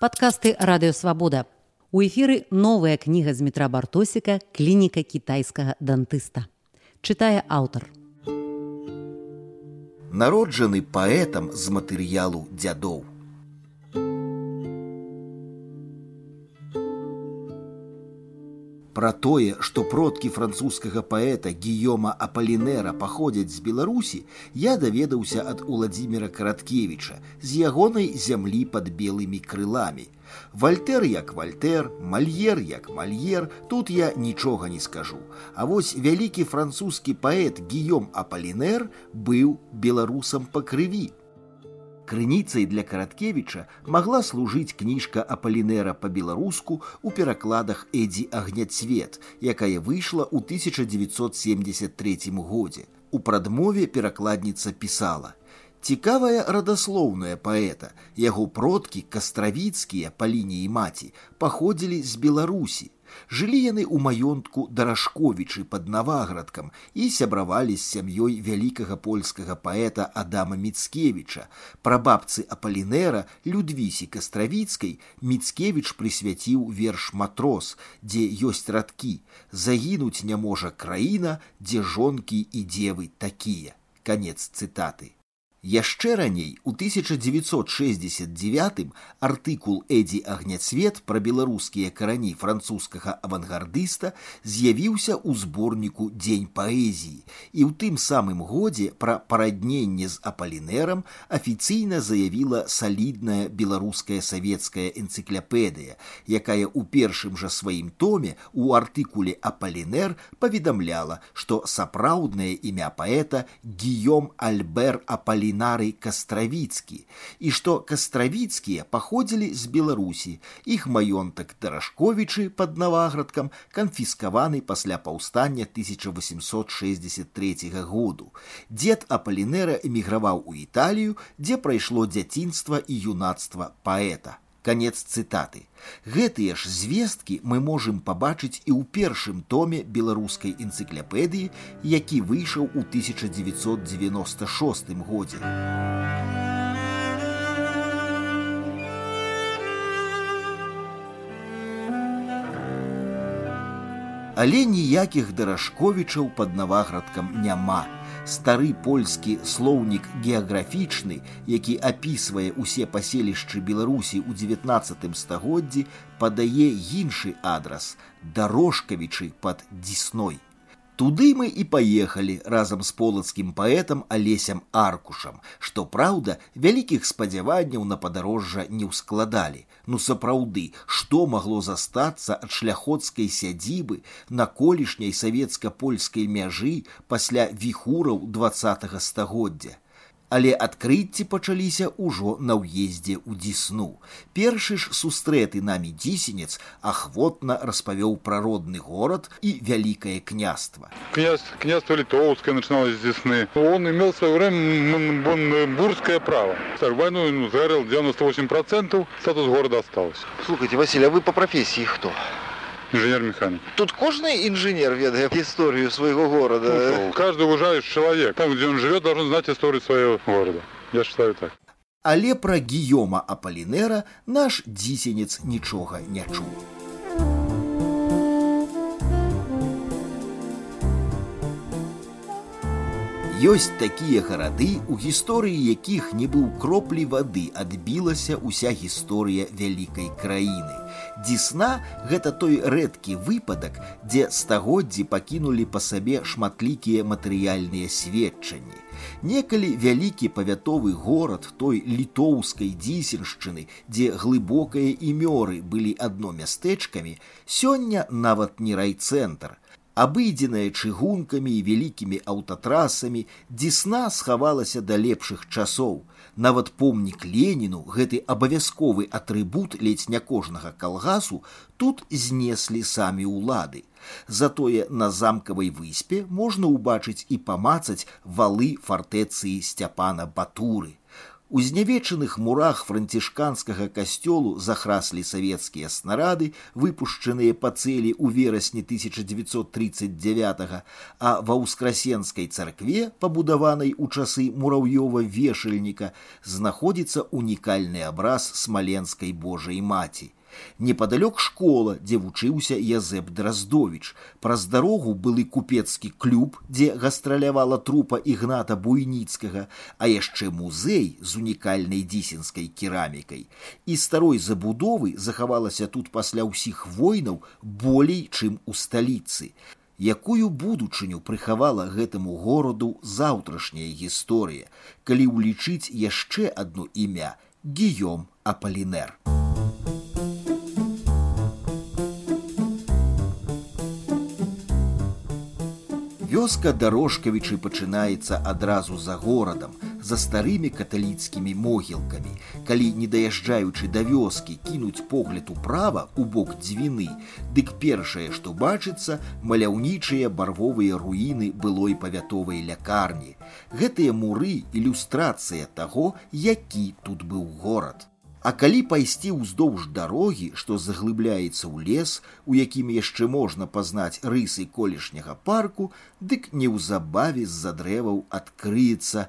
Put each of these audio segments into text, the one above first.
Падкасты радыёвабода. У эфіры новая кніга з метра бартосіка клініка кітайскага дантыста. Чытае аўтар. Народжаны паэтам з матэрыялу дзядоў. Пра тое, што продкі французскага паэта Гіёма Апалінера паходзяць з Беларусі, я даведаўся ад Уладзіміра Караткевіча з ягонай зямлі пад белымі крыламі. Вальтер як вальтер, мальер як мальер, тут я нічога не скажу. А вось вялікі французскі паэт Гіём Апалінер быў беларусам па крыві. Крыніцай для караткевіча магла служыць кніжка апалінера па-беларуску ў перакладах Эдзі агняцвет, якая выйшла ў 1973 годзе. У прадмове перакладніца пісала: Цікавая радаслоўная паэта, яго продкі кастравіцкія па лініі маці паходзілі з Беларусі. Жылі яны ў маёнтку дарашковічы пад наваградкам і сябравалі з сям'ёй вялікага польскага паэта Адама Міцкевіча. Прабабцы Апалінера Людвісі Кастравіцкай Міцкевіч прысвяціў верш матрос, дзе ёсць радкі: Загінуць не можа краіна, дзе жонкі і дзевы такія. Канец цытаты. Яшчэ раней у 1969 артыкул Эдзі агняцвет пра беларускія карані французскага авангардыста з'явіўся ў зборніку дзень паэзіі і ў тым самым годзе пра парадненне з апалінерам афіцыйна заявіла салідная беларуская савецкая энцыкляпедыя, якая ў першым жа сваім томе у артыкуле апалінер паведамляла, што сапраўднае імя паэта Гіём Альбер Апалінер Апалінарый Кастравіцкі і што кастравіцкія паходзілі з Беларусі. Іх маёнтак Дарашковічы пад наваградкам канфіскаваны пасля паўстання 1863 году. Дзед Апалінера эміграваў у Італію, дзе прайшло дзяцінства і юнацтва паэта. Канец цытаты. Гэтыя ж звесткі мы можам пабачыць і ў першым томе беларускай энцыкляпедыі, які выйшаў у 1996 годзе. Але ніякіх дарашковічаў пад наваградкам няма стары польскі слоўнік геаграфічны, які апісвае ўсе паселішчы Беларусі ў 19 стагоддзі, падае іншы адрас дарожкавічы пад дзісной. Туды мы і паехалі разам з полацкім паэтам алесям аркушам, што праўда, вялікіх спадзяванняў на падарожжа не ўскладалі. Ну сапраўды, што магло застацца ад шляходскай сядзібы на колішняй савецка-польскай мяжы пасля віхураў два стагоддзя але адкрыцці пачаліся ўжо на ўездзе ў дзісну. Першы ж сустрэты намі дзісенец ахвотна распавёў пра родны горад і вялікае княства. Князь, княство Литовское начиналось с Десны. Он имел в свое время бурское право. Так, войну он сгорел 98%, статус города остался. Слушайте, Василий, а вы по профессии кто? Инженер-механик. Тут кожный инженер ведает историю своего города. Ну, каждый уважающий человек, там, где он живет, должен знать историю своего города. Я считаю так. Але пра Гіёма Апалінера наш дзісенец нічога не чуў. Ёсць такія гарады, у гісторыі якіх не быў кроплі вады адбілася ўся гісторыя вялікай краіны. Дзісна гэта той рэдкі выпадак, дзе стагоддзі пакінулі па сабе шматлікія матэрыяльныя сведчанні. Некалі вялікі павятовы горад той літоўскай дзісеншчыны, дзе глыбокія імёры былі адно мястэчкамі, сёння нават не райцэнтр. Абыдзеная чыгункамі і вялікімі аўтатрасамі, дзісна схавалася да лепшых часоў. Нават помнік Леніну, гэты абавязковы атрыбут ледзь не кожнага калгасу, тут знеслі самі ўлады. Затое на замкавай выспе можна ўбачыць і памацаць валы фартэцыі сцяпана батуры. У знявечаных мурах францішканскага касцёлу захраслі савецкія снарады, выпушчаныя па цэлі ў верасні 1939, а ва ўскрасенскай царкве, пабудаванай у часы мураўёва вешальніка, знаходзіцца унікальны абраз смаленскай Божай маці. Непадалёк школа, дзе вучыўся Язэп Драздовіч. Праз дарогу былы купецкі клуб, дзе гастралявала трупа ігната буйніцкага, а яшчэ музей з унікальнай дзісенскай керамікай. І старой забудовы захавалася тут пасля ўсіх войнаў болей, чым у сталіцы. Якую будучыню прыхавала гэтаму гораду заўтрашняя гісторыя, калі ўлічыць яшчэ адно імя Гіём Апалінер. Вёска дарожкавічы пачынаецца адразу за горадам, за старымі каталіцкімі могілкамі. Калі не даязджаючы да вёскі кінуць погляд управа у бок дзвіны, дык першае, што бачыцца, маляўнічыя барвовыя руіны былой павятовай лякарні. Гэтыя муры ілюстрацыя таго, які тут быў горад. А калі пайсці ўздоўж дарогі, што заглыбляецца ў лес, у якім яшчэ можна пазнаць рысы колішняга парку, дык неўзабаве з-за дрэваў адкрыецца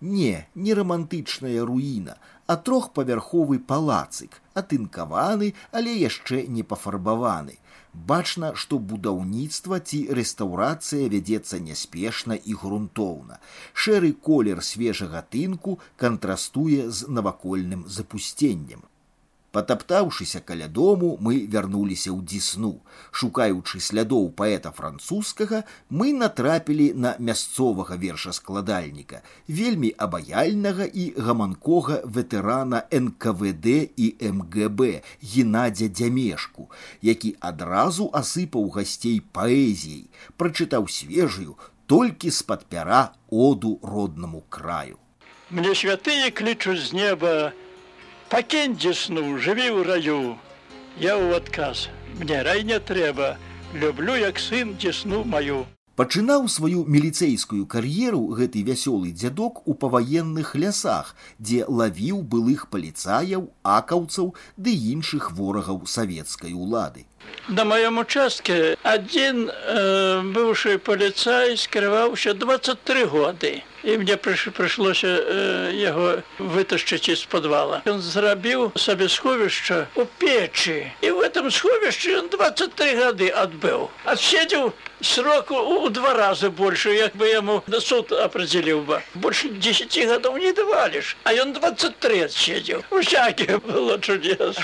не не рамантычная руіна, а трохпавярховы палацык, атынкаваны, але яшчэ не пафарбаваны Бачна, што будаўніцтва ці рэстаўрацыя вядзецца няспешна і грунтоўна. Шэры колер свежага тынку кантрастуе з навакольным запусценнем. Патаптаўшыся каля дому, мы вярнуліся ў дзісну. Шукаючы слядоў паэта французскага, мы натрапілі на мясцовага вершаскладальніка, вельмі абаяльнага і гаманкога ветэрана НКВД і МГБ Геннадзя дзямешку, які адразу асыпаў гасцей паэзіяй, прачытаў свежую толькі з-пад пяра оду роднаму краю. Мне святые клічуць з неба, Пакінь дзесну, жыві ў раю. Я ў адказ. Мне рай не трэба. Люблю як сын дзесну маю. Пачынаў сваю міліцэйскую кар'еру гэты вясёлы дзядок у паваенных лясах, дзе лавіў былых паліцаяў, акаўцаў ды іншых ворагаў савецкай улады. На маём участке адзін э, быўшы паліцай скрываўся 23 годы і мне прыйшлося э, яго выташчыць з подвала. Ён зрабіў сабе сховішча у печы і в этом сховішчы ён 23 гады адбыў. Адседзеў сроку у два разы больше, як бы яму на суд определіў бы. Больше 10 гадоў не даваліш, а ён 23 адседзеў. Усякі было чудес.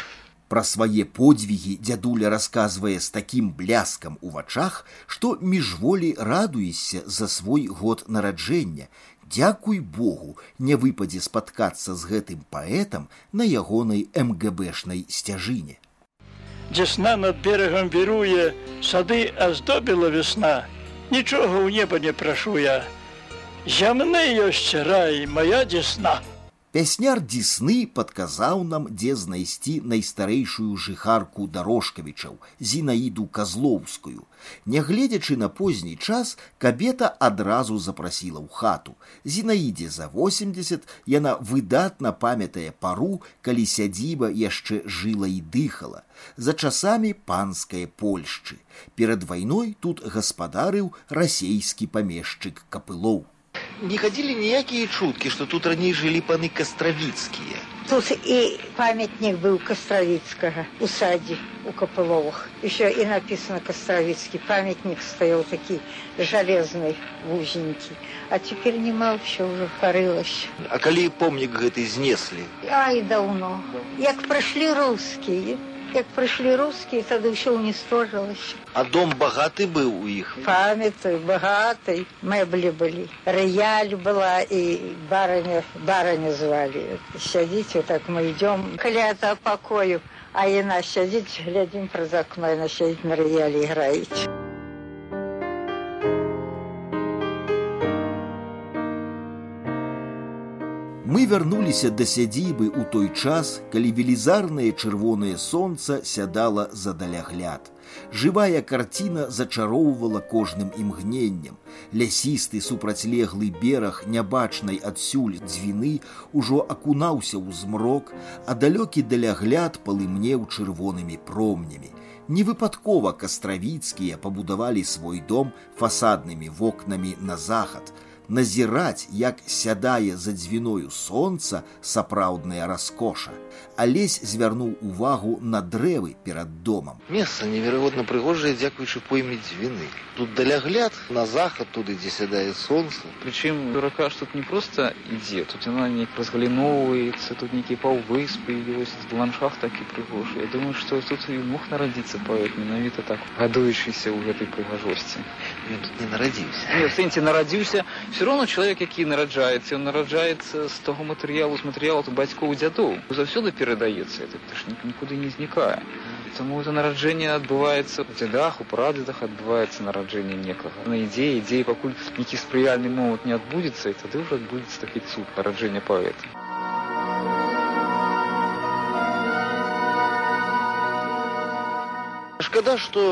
Пра свае подзвігі дзядуля расказвае з такім бляскам у вачах, што міжволі радуешся за свой год нараджэння. Дзякуй Богу, не выпадзе спаткацца з гэтым паэтам на ягонай МГБшнай сцяжыне. Дзесна над берагам віруе, сады аздобіла весна. Нічога ў неба не прашу я. Зямны ёсць рай, моя дзесна. Пясняр дзісны падказаў нам, дзе знайсці найстарэйшую жыхарку дарожкавічаў зінаіду казлоўскую. Нягледзячы на позні час кабета адразу запрасіла ў хату. Зінаідзе за 80 яна выдатна памятае пару, калі сядзіба яшчэ жыла і дыхала. За часамі панскай Польшчы. Перад вайной тут гаспадарыў расейскі памешчык капылоў не ходили никакие чутки, что тут ранее жили паны Костровицкие. Тут и памятник был Костровицкого у саде, у Копыловых. Еще и написано Костровицкий. Памятник стоял такой железный, узенький. А теперь нема все уже порылось. А коли помник гэты знесли? Ай, давно. Як прошли русские, Як прыйшлі рускія, тады ўсё ўністожылася. А дом багаты быў у іх. Памятаю, багатай мэблі былі. Рыяль была і бараня, бараня звалі. Сядзіце, так мы ідём каля пакою, а яна сядзіць, глядзім праз акно, яна сядзіць на рыялі іграюць. вярнуліся да сядзібы ў той час, калі велізарнае чырвонае сонца сядала за далягляд. Жывая карціна зачароўвала кожным імгненнем. Лясісты супрацьлеглы бераг нябачнай адсюль дзвіны ўжо акунаўся ў змрок, а далёкі далягляд палымнеў чырвонымі промнямі. Невыпадкова кастравіцкія пабудавалі свой дом фасаднымі вокнамі на захад – назіраць, як сядае за дзвіною сонца сапраўдная раскоша. Алесь звярнуў увагу на дрэвы перад домам. Месца неверагодна прыгожае, дзякуючы пойме дзвіны. Тут далягляд на захад туды, дзе сядае сонца. Прычым рака ж тут не проста ідзе, тут яна неяк разгаліноўваецца, тут нейкія паўвыспы ёсць ландшафт такі прыгожы. Я думаю, што тут і мог нарадзіцца паэт менавіта так гадуючыся ў гэтай прыгажосці. Ён тут не нарадзіўся. Не, в сэнсе нарадзіўся все равно чалавек які нараджаецца ён нараджаецца з таго матэрыялу з матэрыялу бацькоў дзядоў заўсёды перадаецца это ж нікуды не знікае Таму это нараджэнне адбываецца у дзядах у прадзедах адбываецца нараджэнне некага на ідзеі ідзеі пакуль нейкі спрыяльны момант не адбудзецца і тады ўжо адбудзецца такі цуд нараджэння паэта Шкада, што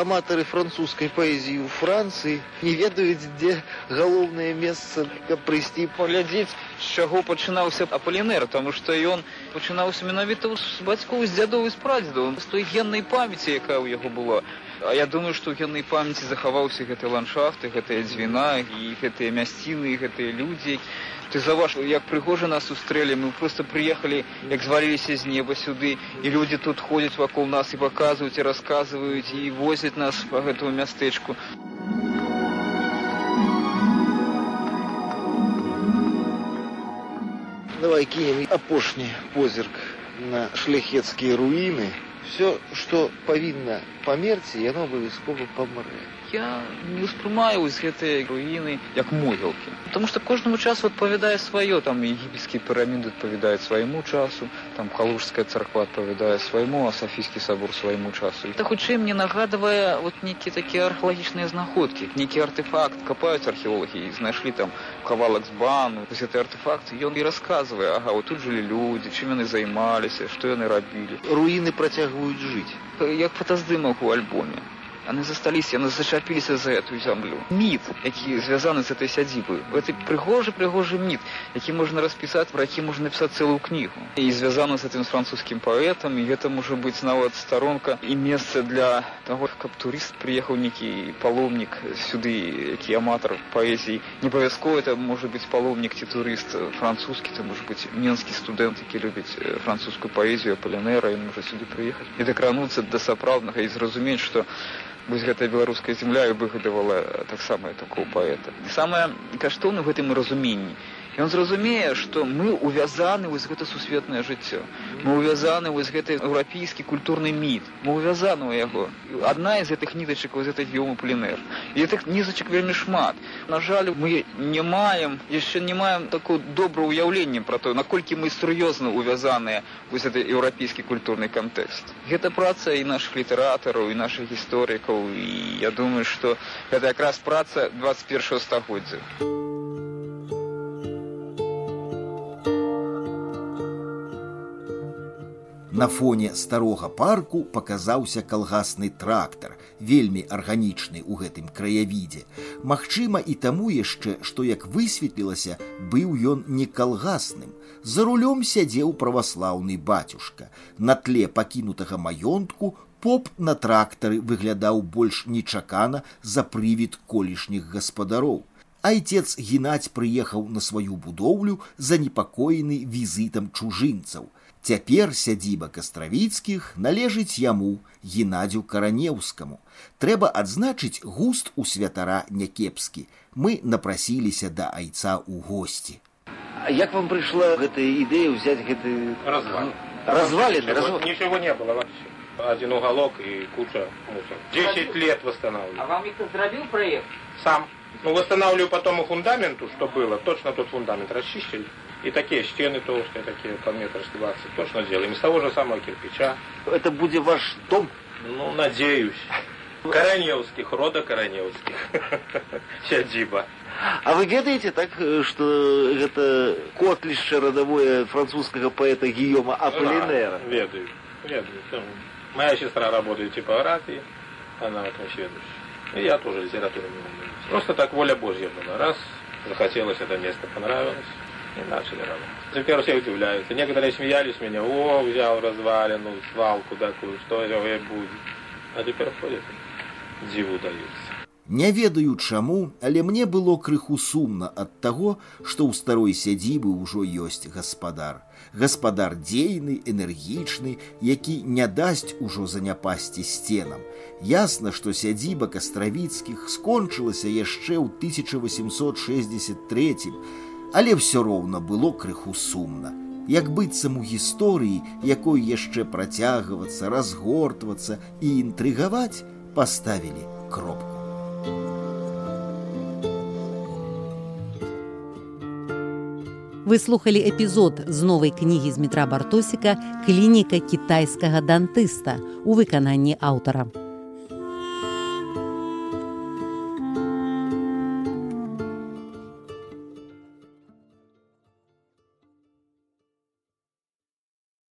аматары французскай паэзіі ў Францыі не ведаюць, дзе галоўнае месца, каб прыйсці паглядзець, з чаго пачынаўся апалінер, таму што ён пачынаўся менавіта з бацькоў з дзядоў і з прадзедаў, з той геннай памяці, якая ў яго была. А я думаю, што ў геннай памяці захаваўся гэты ландшафт, гэтая дзвіна і гэтыя мясціны, гэтыя людзі, ты заваж як прыгожа нас сустрэлі мы просто прыехалі як зваліліся з неба сюды і людзі тут ходзяць вакол нас і паказваюць і расказваюць і возяць нас по гэтаму мястэчку давай кінем апошні позірк на шляхецкія руіны все што павінна памерці яно абавязкова памрэ я не успрымаю вось гэтыя руіны як могілкі потому что кожнаму часу адпавядае сваё там егіпецкія піраміды адпавядаюць свайму часу там калужская царква адпавядае свайму а сафійскі сабор свайму часу это хутчэй мне нагадвае вот нейкія такія археалагічныя знаходкі нейкі артефакт капаюць археолагі і знайшлі там кавалак з бану гэты артефакт ён і расказвае ага вот тут жылі людзі чым яны займаліся што яны рабілі руіны працягваюць жыць як фотаздымак у альбоме яны засталіся яны зачапіліся за эту зямлю міт які звязаны з этой сядзібы гэты прыгожы прыгожы міт які можна распісаць про які можна напісаць цэлую кнігу і звязаны з этим з французскім паэтам і гэта можа быць нават старонка і месца для того каб турыст прыехаў нейкі паломнік сюды які аматар паэзіі не абавязкова это можа быць паломнік ці турыст французскі то можа быць менскі студэнт які любіць французскую паэзію палянера і можа сюды прыехаць і дакрануцца да сапраўднага і зразумець што вось гэтая беларуская земля і выгадавала таксама такого паэта самае каштоўна в гэтым разуменні ён зразумее што мы увязаны вось гэта сусветнае жыццё мы увязаны вось гэты еўрапейскі культурны міт мы увязаны ў яго адна з гэтых нітачак вось этой геому пленэр і гэтых нізачак вельмі шмат на жаль мы не маем яшчэ не маем такое добра ўяўленне пра то наколькі мы сур'ёзна увязаныя вось гэты еўрапейскі культурны кантэкст гэта праца і наших літаратараў і наших гісторыкаў і я думаю што гэта якраз праца 21 стагоддзя На фоне старога парку паказаўся калгасны трактар, вельмі арганічны ў гэтым краявідзе. Магчыма, і таму яшчэ, што як высветлілася, быў ён не калгасным. За рулём сядзеў праваслаўны бацюшка. На тле пакінутага маёнтку поп на трактары выглядаў больш нечакана за прывід колішніх гаспадароў. Айцец геннадзь прыехаў на сваю будоўлю занепакоены візітам чужынцаў. Цяпер сядзіба кастравіцкіх належыць яму геннадзю каранеўскаму. Трэба адзначыць густ у святара някепскі. Мы напрасіліся да айца ў госці. А як вам прыйшла гэтая ідэя ўзяць гэты развал развалины развал... ничего не было вообще один уголок и куча мусора 10 лет восстанавливаю а вам кто зрабіў проект сам ну восстанавливаю потом и фундаменту что было точно тот фундамент расчистили И такие стены толстые, такие по метр с 20, точно сделаем. Из того же самого кирпича. Это будет ваш дом? Ну, надеюсь. Караневских, рода Караневских. Сядзіба. А вы ведаете так, что это котлище родовое французского поэта Гийома Аполлинера? Да, ведаю, ведаю. Там Моя сестра работает в типографии, она вот следующая. И я тоже литературой не умею. Просто так воля Божья была. Раз, захотелось это место, понравилось, и начали работать. Теперь все удивляются. Некоторые смеялись меня, о, взял развалину, свалку такую, что это будет. А теперь ходят, диву даются. Не ведаю чаму, але мне было крыху сумна ад таго, што ў старой сядзібы ўжо ёсць гаспадар. Гаспадар дзейны, энергічны, які не дасць ужо заняпасці сценам. Ясна, што сядзіба кастравіцкіх скончылася яшчэ ў 1863, але ўсё роўна было крыху сумна. Як быццам у гісторыі, якой яшчэ працягвацца, разгортвацца і інтрыгаваць, паставілі кропку. Слухали эпізод з новай кнігі з метра бартосіка клініка кітайскага дантыста у выкананні аўтара.